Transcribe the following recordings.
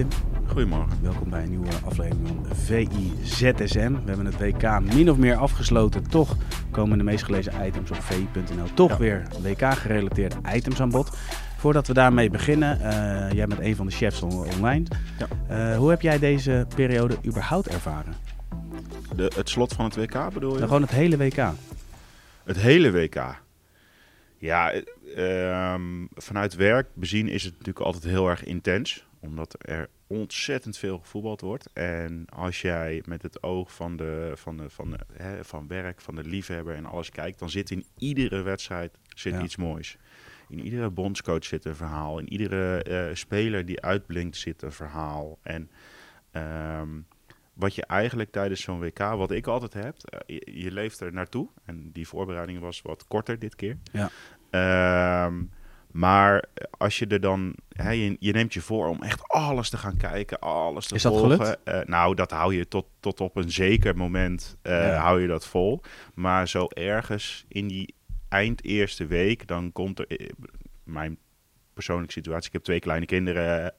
Tim, Goedemorgen. welkom bij een nieuwe aflevering van VIZSM. We hebben het WK min of meer afgesloten. Toch komen de meest gelezen items op vi.nl. Toch Ja. weer WK-gerelateerde items aan bod. Voordat we daarmee beginnen, eh, jij bent een van de chefs on- online. Ja. Eh, hoe heb jij deze periode überhaupt ervaren? De, het slot van het WK bedoel je? Nou, gewoon het hele WK. Het hele WK. Ja, eh, ehm, vanuit werk bezien is het natuurlijk altijd heel erg intens. Omdat er ontzettend veel gevoetbald wordt. En als jij met het oog van, de, van, de, van, de, hè, van werk, van de liefhebber en alles kijkt, dan zit in iedere wedstrijd zit Ja. iets moois. In iedere bondscoach zit een verhaal. In iedere eh, speler die uitblinkt zit een verhaal. En ehm, wat je eigenlijk tijdens zo'n WK, wat ik altijd heb, eh, je, je leeft er naartoe. En die voorbereiding was wat korter dit keer. Ja. Ehm, maar als je er dan, hè, je, je neemt je voor om echt alles te gaan kijken, alles te Is dat volgen. gelukt? Eh, nou, dat hou je tot, tot op een zeker moment, eh, Ja. hou je dat vol. Maar zo ergens in die eind eerste week, dan komt er, eh, mijn persoonlijke situatie, ik heb twee kleine kinderen,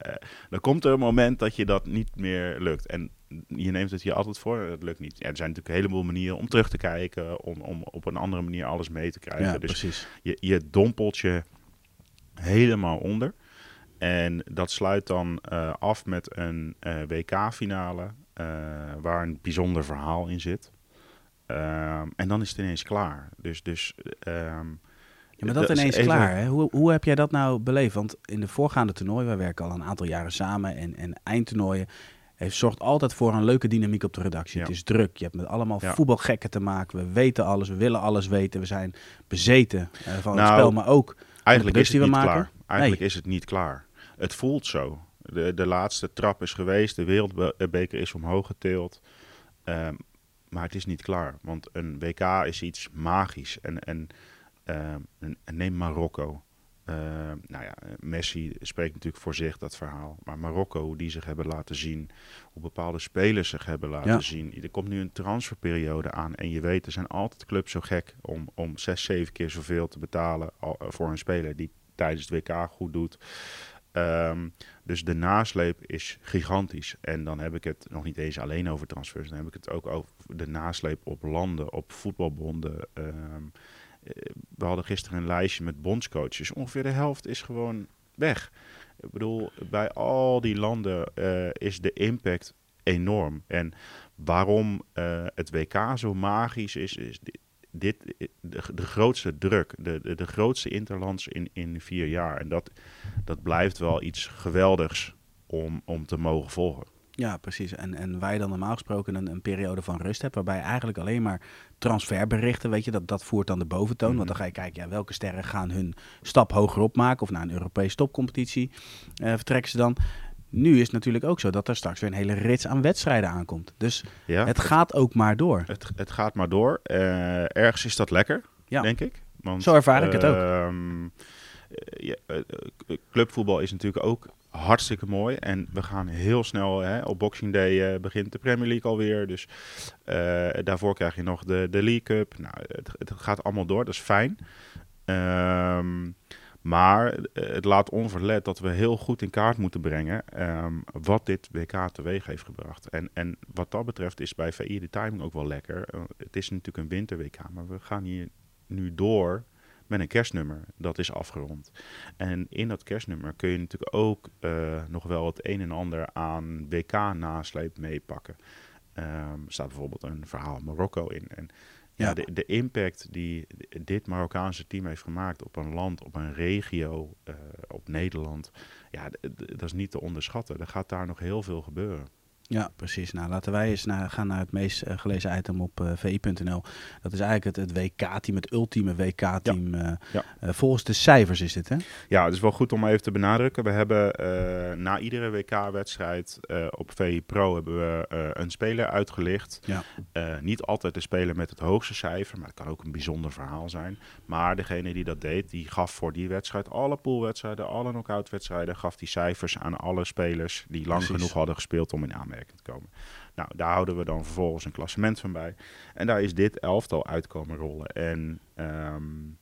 dan komt er een moment dat je dat niet meer lukt. En je neemt het je altijd voor, dat lukt niet. Ja, er zijn natuurlijk een heleboel manieren om terug te kijken, om, om op een andere manier alles mee te krijgen. Ja, dus precies. je, je dompelt je helemaal onder. En dat sluit dan eh, af met een eh, WK-finale eh, waar een bijzonder verhaal in zit. Ehm, en dan is het ineens klaar. Dus, dus ehm, Ja, maar dat is ineens even- klaar. Hè? Hoe, hoe heb jij dat nou beleefd? Want in de voorgaande toernooien, wij werken al een aantal jaren samen en, en eindtoernooien, heeft, zorgt altijd voor een leuke dynamiek op de redactie. Ja. Het is druk. Je hebt met allemaal Ja. voetbalgekken te maken. We weten alles, we willen alles weten. We zijn bezeten van het Nou, spel, maar ook Eigenlijk is het niet maken? klaar. Eigenlijk Nee. is het niet klaar. Het voelt zo. De, de laatste trap is geweest. De wereldbeker is omhoog getild. Ehm, maar het is niet klaar. Want een WK is iets magisch. En, en, ehm, en neem Marokko. Ehm, nou ja, Messi spreekt natuurlijk voor zich, dat verhaal. Maar Marokko, hoe die zich hebben laten zien. Hoe bepaalde spelers zich hebben laten Ja. zien. Er komt nu een transferperiode aan. En je weet, er zijn altijd clubs zo gek om, om zes, zeven keer zoveel te betalen al- voor een speler die tijdens het WK goed doet. Ehm, dus de nasleep is gigantisch. En dan heb ik het nog niet eens alleen over transfers. Dan heb ik het ook over de nasleep op landen, op voetbalbonden. Ehm, eh, we hadden gisteren een lijstje met bondscoaches. Ongeveer de helft is gewoon weg. Ik bedoel, bij al die landen eh, is de impact enorm. En waarom eh, het WK zo magisch is, is dit, dit de, de grootste druk, de, de, de grootste interlands in, in vier jaar. En dat, dat blijft wel iets geweldigs om, om te mogen volgen. Ja, precies. En, en waar je dan normaal gesproken een, een periode van rust hebt, waarbij eigenlijk alleen maar transferberichten, weet je, dat, dat voert dan de boventoon. Want dan ga je kijken, ja, welke sterren gaan hun stap hoger opmaken of naar een Europese topcompetitie eh, vertrekken ze dan. Nu is het natuurlijk ook zo dat er straks weer een hele rits aan wedstrijden aankomt. Dus Ja, het gaat ook maar door. het, het gaat maar door. Eh, ergens is dat lekker, Ja. denk ik. Want, Zo ervaar ik het ook. ehm, eh, ja, clubvoetbal is natuurlijk ook hartstikke mooi. En we gaan heel snel, hè, op Boxing Day eh, begint de Premier League alweer. Dus eh, daarvoor krijg je nog de, de League Cup. Nou, het, het gaat allemaal door, dat is fijn. Ehm, maar eh, het laat onverlet dat we heel goed in kaart moeten brengen ehm, wat dit WK teweeg heeft gebracht. En, en wat dat betreft is bij VI de timing ook wel lekker. Het is natuurlijk een winter-WK, maar we gaan hier nu door met een kerstnummer. Dat is afgerond. En in dat kerstnummer kun je natuurlijk ook eh, nog wel het een en ander aan WK-nasleep meepakken. Ehm, er staat bijvoorbeeld een verhaal Marokko in. En ja, Ja. de, de impact die dit Marokkaanse team heeft gemaakt op een land, op een regio, eh, op Nederland, ja, dat is niet te onderschatten. Er gaat daar nog heel veel gebeuren. Ja, precies. Nou, laten wij eens naar, gaan naar het meest uh, gelezen item op uh, vi.nl. Dat is eigenlijk het, het WK-team, het ultieme WK-team. Ja. Uh, ja. volgens de cijfers is dit, hè? Ja, het is wel goed om even te benadrukken. We hebben na iedere WK-wedstrijd op VI Pro hebben we een speler uitgelicht. Ja. niet altijd de speler met het hoogste cijfer, maar het kan ook een bijzonder verhaal zijn. Maar degene die dat deed, die gaf voor die wedstrijd alle poolwedstrijden, alle knock-out-wedstrijden, gaf die cijfers aan alle spelers die lang Precies. genoeg hadden gespeeld om in aanmerking komen. Nou, daar houden we dan vervolgens een klassement van bij. En daar is dit elftal uitkomen rollen. En um,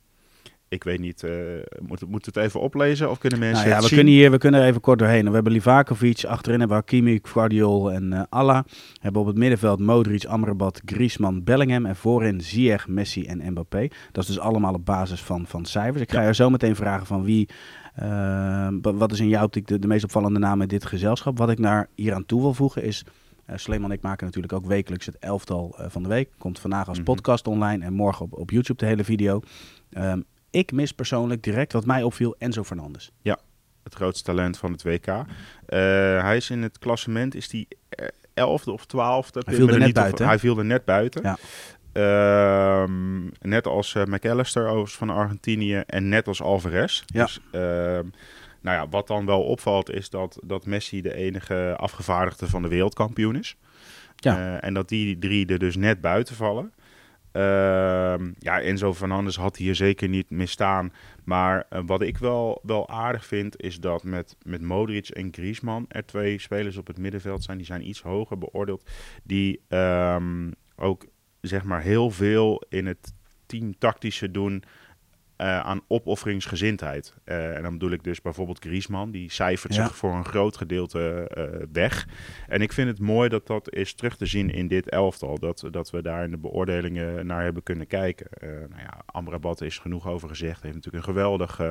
ik weet niet, uh, moet, moet het even oplezen of kunnen mensen nou ja, we kunnen hier we kunnen er even kort doorheen. We hebben Livakovic, achterin hebben we Hakimi, Guardiol en uh, Alla. We hebben op het middenveld Modric, Amrabat, Griezmann, Bellingham en voorin Ziyech, Messi en Mbappé. Dat is dus allemaal op basis van, van cijfers. Ik ga ja. je zo meteen vragen van wie, uh, wat is in jouw optiek de, de meest opvallende naam in dit gezelschap. Wat ik naar hier aan toe wil voegen is... Uh, Sleeman en ik maken natuurlijk ook wekelijks het elftal uh, van de week. Komt vandaag als mm -hmm. podcast online en morgen op, op YouTube de hele video. Um, ik mis persoonlijk direct wat mij opviel Enzo Fernandes. Ja, het grootste talent van het WK. Uh, hij is in het klassement, is die elfde of twaalfde. Hij viel er net buiten. Hij viel er net buiten. Ja. Uh, net als uh, McAllister van Argentinië en net als Alvarez. Ja. Dus, uh, nou ja, wat dan wel opvalt is dat, dat Messi de enige afgevaardigde van de wereldkampioen is. Ja. Eh, en dat die drie er dus net buiten vallen. Uh, ja, Enzo Fernandes had hier zeker niet misstaan. Maar uh, wat ik wel, wel aardig vind, is dat met, met Modric en Griezmann er twee spelers op het middenveld zijn. Die zijn iets hoger beoordeeld. Die um, ook zeg maar heel veel in het team tactische doen. Uh, aan opofferingsgezindheid. Uh, en dan bedoel ik dus bijvoorbeeld Griezmann, die cijfert ja. zich voor een groot gedeelte uh, weg. En ik vind het mooi dat dat is terug te zien in dit elftal. Dat, dat we daar in de beoordelingen naar hebben kunnen kijken. nou ja, Amrabat is genoeg over gezegd. Heeft natuurlijk een geweldig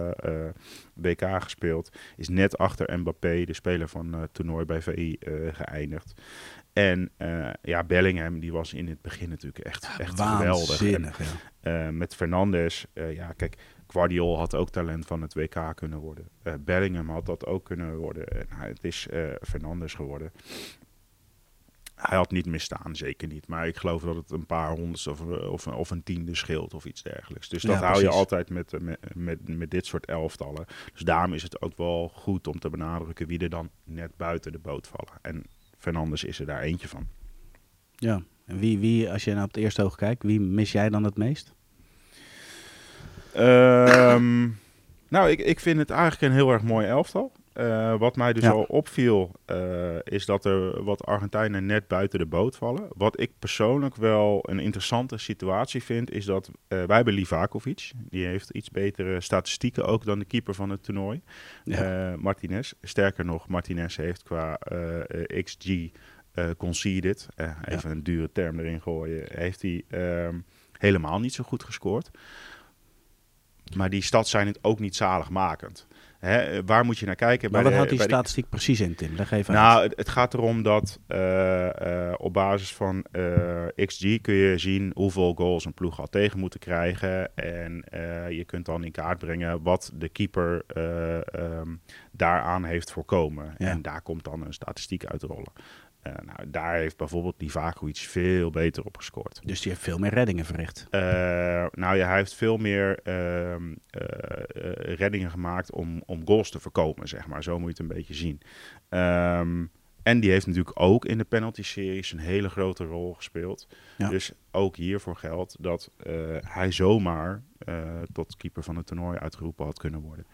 WK gespeeld. Is net achter Mbappé, de speler van het toernooi bij VI, geëindigd. En uh, ja, Bellingham, die was in het begin natuurlijk echt, ja, echt geweldig. En, ja. uh, met Fernandes, uh, ja, kijk, Guardiol had ook talent van het WK kunnen worden. Bellingham had dat ook kunnen worden. En het is Fernandes geworden. Hij had niet misstaan, zeker niet. Maar ik geloof dat het een paar honderdste of, of, of een tiende scheelt of iets dergelijks. Dus dat ja, hou je altijd met, met, met, met dit soort elftallen. Dus daarom is het ook wel goed om te benadrukken wie er dan net buiten de boot vallen. En Fernandes is er daar eentje van. Ja, en wie, wie als je naar op het eerste oog kijkt, wie mis jij dan het meest? Um, nou, ik, ik vind het eigenlijk een heel erg mooi elftal. Uh, wat mij dus ja. al opviel, uh, is dat er wat Argentijnen net buiten de boot vallen. Wat ik persoonlijk wel een interessante situatie vind, is dat uh, wij hebben Livakovic. Die heeft iets betere statistieken ook dan de keeper van het toernooi. Ja. Martinez. Sterker nog, Martinez heeft qua XG conceded, even ja. een dure term erin gooien, heeft hij ehm, helemaal niet zo goed gescoord. Maar die stad zijn het ook niet zaligmakend. Hè, waar moet je naar kijken? Maar wat houdt die statistiek de... precies in, Tim? Leg even nou, het, het, gaat erom dat uh, uh, op basis van uh, XG kun je zien hoeveel goals een ploeg had tegen moeten krijgen. En je kunt dan in kaart brengen wat de keeper um, daaraan heeft voorkomen. Ja. En daar komt dan een statistiek uit rollen. Uh, nou, daar heeft bijvoorbeeld Livakovic veel beter op gescoord. Dus die heeft veel meer reddingen verricht? Uh, nou ja, hij heeft veel meer uh, reddingen gemaakt om, om goals te voorkomen, zeg maar. Zo moet je het een beetje zien. Um, en die heeft natuurlijk ook in de penalty-series een hele grote rol gespeeld. Ja. Dus ook hiervoor geldt dat hij zomaar tot keeper van het toernooi uitgeroepen had kunnen worden.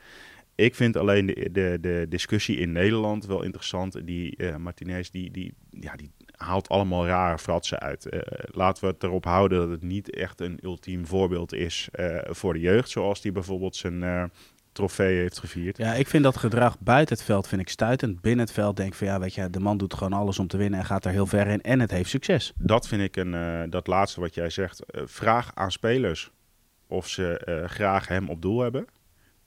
Ik vind alleen de, de, de discussie in Nederland wel interessant. Die uh, Martinez, die, die, ja, die haalt allemaal rare fratsen uit. Uh, laten we het erop houden dat het niet echt een ultiem voorbeeld is uh, voor de jeugd. Zoals die bijvoorbeeld zijn trofee heeft gevierd. Ja, ik vind dat gedrag buiten het veld vind ik stuitend. Binnen het veld denk ik van ja, weet je, de man doet gewoon alles om te winnen en gaat er heel ver in. En het heeft succes. Dat vind ik een, dat laatste wat jij zegt. vraag aan spelers of ze graag hem op doel hebben.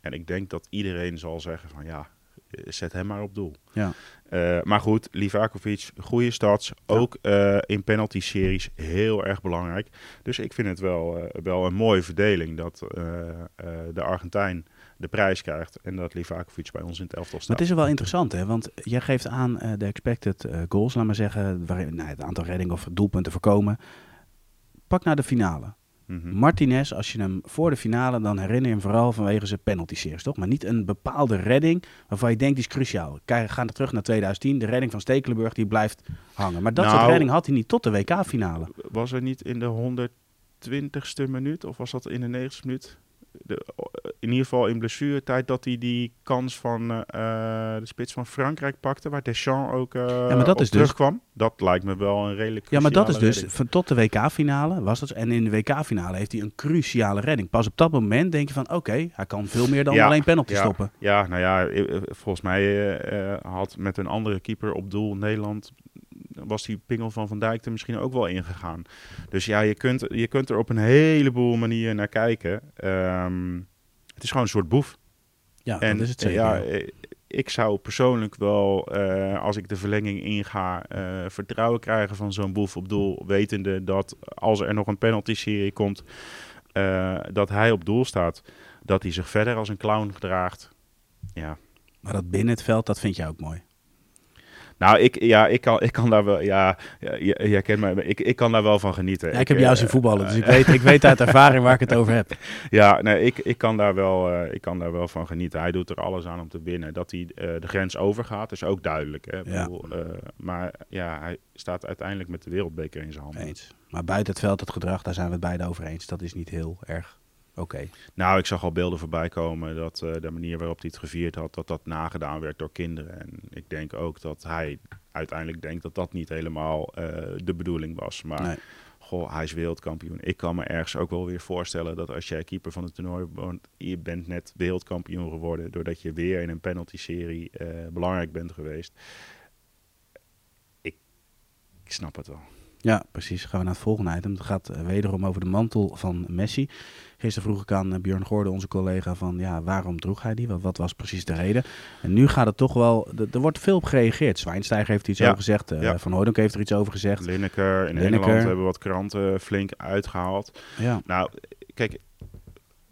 En ik denk dat iedereen zal zeggen van ja, zet hem maar op doel. Ja. Uh, maar goed, Livakovic, goede starts. Ook uh, in penalty-series heel erg belangrijk. Dus ik vind het wel, uh, wel een mooie verdeling dat de Argentijn de prijs krijgt. En dat Livakovic bij ons in het elftal Maar staat. het is wel interessant, hè? Want jij geeft aan eh, de expected eh, goals, laat maar zeggen, waarin, nou, het aantal reddingen of doelpunten voorkomen. Pak naar de finale. Mhm. Martinez, als je hem voor de finale, dan herinner je hem vooral vanwege zijn penalty series, toch? Maar niet een bepaalde redding waarvan je denkt die is cruciaal. Kijk, gaan we terug naar 2010, de redding van Stekelenburg, die blijft hangen. Maar dat soort Nou- redding had hij niet tot de WK-finale. Was er niet in de 120ste minuut of was dat in de 90ste minuut? De, in ieder geval in blessuretijd dat hij die kans van eh, eh, de spits van Frankrijk pakte, waar Deschamps ook eh maar dat is dus- terugkwam. Dat lijkt me wel een redelijk Ja, maar dat is dus van tot de WK-finale was dat. En in de WK-finale heeft hij een cruciale redding. Pas op dat moment denk je van, oké, hij kan veel meer dan Ja, alleen penalty ja. stoppen. Ja, nou ja, volgens mij had met een andere keeper op doel Nederland was die pingel van Van Dijk er misschien ook wel ingegaan. Dus ja, je kunt, je kunt er op een heleboel manieren naar kijken. Ehm, het is gewoon een soort boef. Ja, En dat is het eh, zeker. ja, eh, ik zou persoonlijk wel, eh, als ik de verlenging inga, vertrouwen krijgen van zo'n boef op doel. Wetende dat als er nog een penalty-serie komt, dat hij op doel staat. Dat hij zich verder als een clown gedraagt. Ja, Maar dat binnen het veld, dat vind jij ook mooi. Nou, ik, ja, ik, kan, ik kan daar wel, ja, jij kent mij, ik, ik kan daar wel van genieten. Ja, ik heb jou eh, zien voetballen, dus eh, ik weet, ik weet uit ervaring waar ik het over heb. Ja, nee, ik, ik, kan daar wel, eh, ik kan daar wel van genieten. Hij doet er alles aan om te winnen. Dat hij de grens overgaat, is ook duidelijk. Hè? Bedoel, maar ja, hij staat uiteindelijk met de wereldbeker in zijn handen. Eens. Maar buiten het veld, het gedrag, daar zijn we het beide over eens. Dat is niet heel erg oké. Nou, ik zag al beelden voorbij komen dat eh, de manier waarop hij het gevierd had, dat dat nagedaan werd door kinderen. En ik denk ook dat hij uiteindelijk denkt dat dat niet helemaal eh, de bedoeling was. Maar Nee. goh, hij is wereldkampioen. Ik kan me ergens ook wel weer voorstellen dat als jij keeper van het toernooi bent, je bent net wereldkampioen geworden doordat je weer in een penalty-serie eh, belangrijk bent geweest. Ik, ik snap het wel. Ja, precies. Gaan we naar het volgende item. Het gaat eh, wederom over de mantel van Messi. Gisteren vroeg ik aan eh, Björn Gordon, onze collega, van ja, waarom droeg hij die? Wat, wat was precies de reden? En nu gaat het toch wel, er wordt veel op gereageerd. Zwijnsteiger heeft er iets Ja, over gezegd. eh, ja. Van Hooydonk heeft er iets over gezegd. Lineker in Lineker. Engeland hebben wat kranten flink uitgehaald. Ja, Nou, kijk,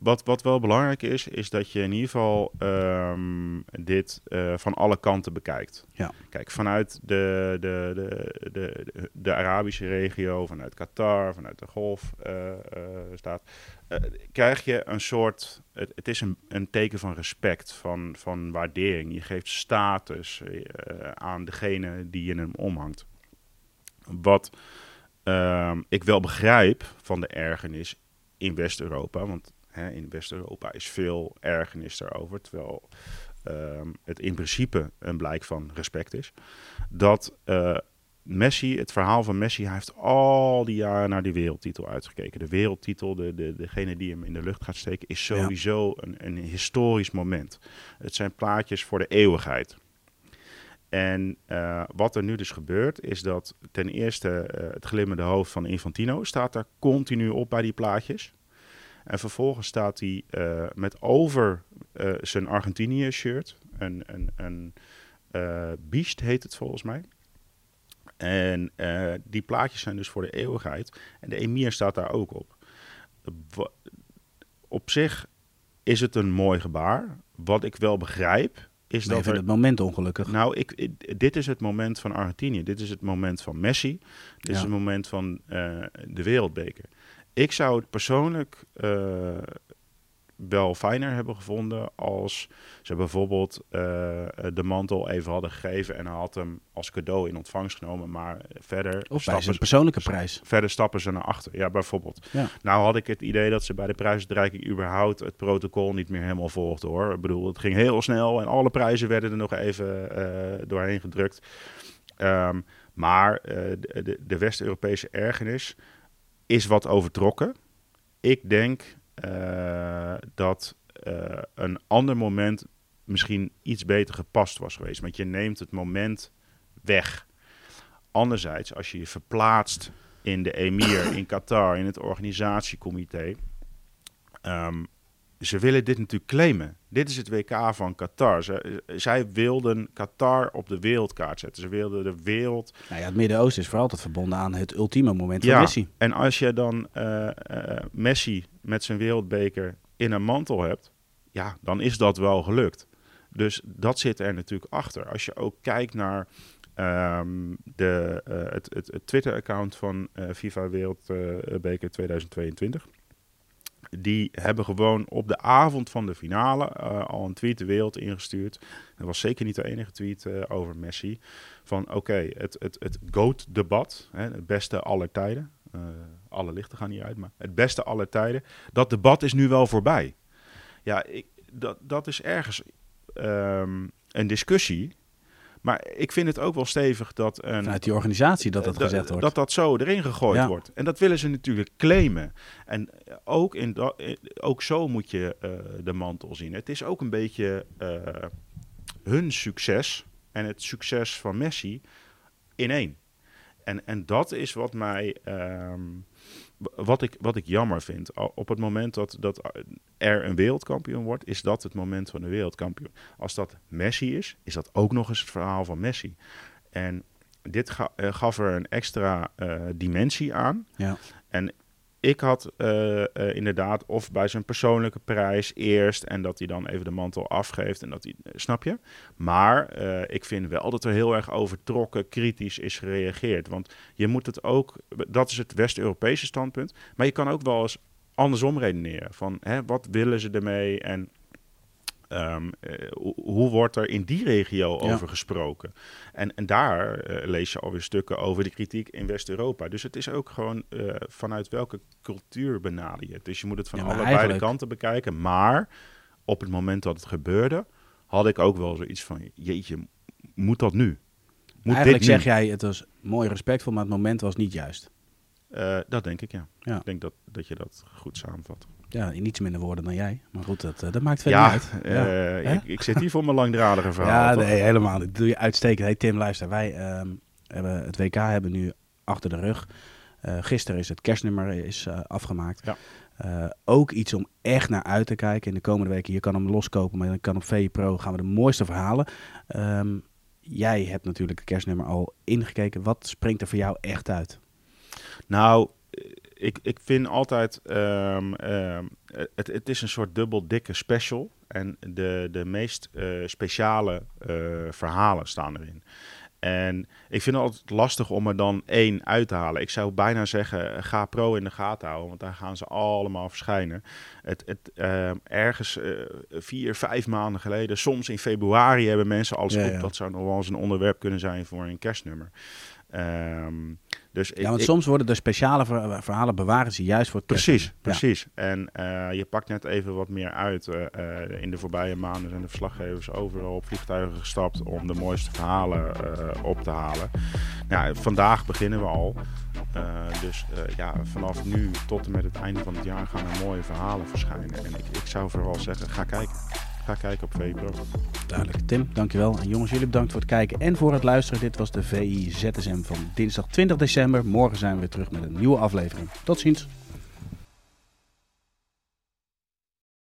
wat, wat wel belangrijk is, is dat je in ieder geval ehm, dit eh, van alle kanten bekijkt. Ja. Kijk, vanuit de, de, de, de, de, Arabische regio, vanuit Qatar, vanuit de Golfstaat, eh, krijg je een soort. Het, het is een, een teken van respect, van, van waardering. Je geeft status eh, aan degene die in hem omhangt. Wat ehm, ik wel begrijp van de ergernis in West-Europa. Want hè, in West-Europa is veel ergernis daarover. Terwijl ehm, het in principe een blijk van respect is. Dat eh, Messi, het verhaal van Messi, hij heeft al die jaren naar die wereldtitel uitgekeken. De wereldtitel, de, de, degene die hem in de lucht gaat steken, is sowieso een, een historisch moment. Het zijn plaatjes voor de eeuwigheid. En eh, wat er nu dus gebeurt, is dat ten eerste eh, het glimmende hoofd van Infantino staat daar continu op bij die plaatjes. En vervolgens staat hij eh, met over eh, zijn Argentinië-shirt, een, een, een biest heet het volgens mij. En die plaatjes zijn dus voor de eeuwigheid. En de emir staat daar ook op. Op zich is het een mooi gebaar. Wat ik wel begrijp, is dat er het moment ongelukkig. nou, ik, ik- dit is het moment van Argentinië. Dit is het moment van Messi. Dit is het moment van eh, de wereldbeker. Ik zou het persoonlijk eh, wel fijner hebben gevonden als ze bijvoorbeeld eh, de mantel even hadden gegeven en hij had hem als cadeau in ontvangst genomen, maar verder of stappen ze, persoonlijke prijs. verder stappen ze naar achter. Ja, bijvoorbeeld. Ja. Nou had ik het idee dat ze bij de prijsuitreiking überhaupt het protocol niet meer helemaal volgden hoor. Ik bedoel, het ging heel snel en alle prijzen werden er nog even eh, doorheen gedrukt. Ehm, maar de, de West-Europese ergernis is wat overtrokken. Ik denk eh, dat eh, een ander moment misschien iets beter gepast was geweest. Want je neemt het moment weg. Anderzijds, als je je verplaatst in de emir, in Qatar, in het organisatiecomité. Ehm, ze willen dit natuurlijk claimen. Dit is het WK van Qatar. Ze, zij wilden Qatar op de wereldkaart zetten. Ze wilden de wereld Nou ja, het Midden-Oosten is voor altijd verbonden aan het ultieme moment van Messi. en als je dan eh, eh, Messi met zijn wereldbeker in een mantel hebt, ja, dan is dat wel gelukt. Dus dat zit er natuurlijk achter. Als je ook kijkt naar ehm, de, uh, het, het, het Twitter-account van FIFA Wereldbeker 2022. Die hebben gewoon op de avond van de finale uh, al een tweet de wereld ingestuurd. Dat was zeker niet de enige tweet over Messi. Van oké, het, het, het GOAT-debat, het beste aller tijden. alle lichten gaan niet uit, maar het beste aller tijden. Dat debat is nu wel voorbij. Ja, ik, dat, dat is ergens um, een discussie. Maar ik vind het ook wel stevig dat... Een, Vanuit die organisatie dat dat gezegd wordt. Dat dat zo erin gegooid ja. wordt. En dat willen ze natuurlijk claimen. En ook, in dat, ook zo moet je uh, de mantel zien. Het is ook een beetje uh, hun succes en het succes van Messi in één. En, en dat is wat mij... Um, wat ik, wat ik jammer vind, op het moment dat, dat er een wereldkampioen wordt, is dat het moment van de wereldkampioen. Als dat Messi is, is dat ook nog eens het verhaal van Messi. En dit ga, uh, gaf er een extra uh, dimensie aan. Ja. En ik had uh, uh, inderdaad of bij zijn persoonlijke prijs eerst en dat hij dan even de mantel afgeeft en dat hij, snap je? Maar ik vind wel dat er heel erg overtrokken, kritisch is gereageerd. Want je moet het ook, dat is het West-Europese standpunt, maar je kan ook wel eens andersom redeneren. Van hè, wat willen ze ermee en Um, uh, hoe wordt er in die regio ja. over gesproken? En, en daar uh, lees je alweer stukken over de kritiek in West-Europa. Dus het is ook gewoon uh, vanuit welke cultuur benader je het. Dus je moet het van ja, allebei eigenlijk... de kanten bekijken. Maar op het moment dat het gebeurde, had ik ook wel zoiets van: jeetje, moet dat nu? Moet eigenlijk dit nu? zeg jij, het was mooi respectvol, maar het moment was niet juist. Dat denk ik, ja. ja. Ik denk dat, dat je dat goed samenvat. Ja, in iets minder woorden dan jij. Maar goed, dat, dat maakt verder ja, niet uit. Uh, ja, ik, ik, zit hier voor mijn langdradige verhaal. Ja, nee, helemaal niet. Dat doe je uitstekend. Hey Tim, luister. Wij um, hebben het WK hebben nu achter de rug. Uh, gisteren is het kerstnummer is, uh, afgemaakt. Ja. Ook iets om echt naar uit te kijken in de komende weken. Je kan hem loskopen, maar dan kan op VE Pro gaan we de mooiste verhalen. Um, jij hebt natuurlijk het kerstnummer al ingekeken. Wat springt er voor jou echt uit? Nou, ik, ik vind altijd, um, um, het, het is een soort dubbel dikke special. En de, de meest uh, speciale uh, verhalen staan erin. En ik vind het altijd lastig om er dan één uit te halen. Ik zou bijna zeggen, ga pro in de gaten houden, want daar gaan ze allemaal verschijnen. Het, het, uh, ergens uh, vier, vijf maanden geleden, soms in februari hebben mensen alles Ja, op. ja. Dat zou nog wel eens een onderwerp kunnen zijn voor een kerstnummer. Um, dus ik, Ja, want ik- soms worden de speciale ver- verhalen bewaren ze juist voor Precies, precies. En eh, je pakt net even wat meer uit. Eh, eh, in de voorbije maanden zijn de verslaggevers overal op vliegtuigen gestapt om de mooiste verhalen op te halen. Nou, vandaag beginnen we al. Dus ja, vanaf nu tot en met het einde van het jaar gaan er mooie verhalen verschijnen. En ik, ik zou vooral zeggen, ga kijken. Ga kijken op VPRO. Duidelijk. Tim, dankjewel. En jongens, jullie bedankt voor het kijken en voor het luisteren. Dit was de VI ZSM van dinsdag 20 december. Morgen zijn we weer terug met een nieuwe aflevering. Tot ziens.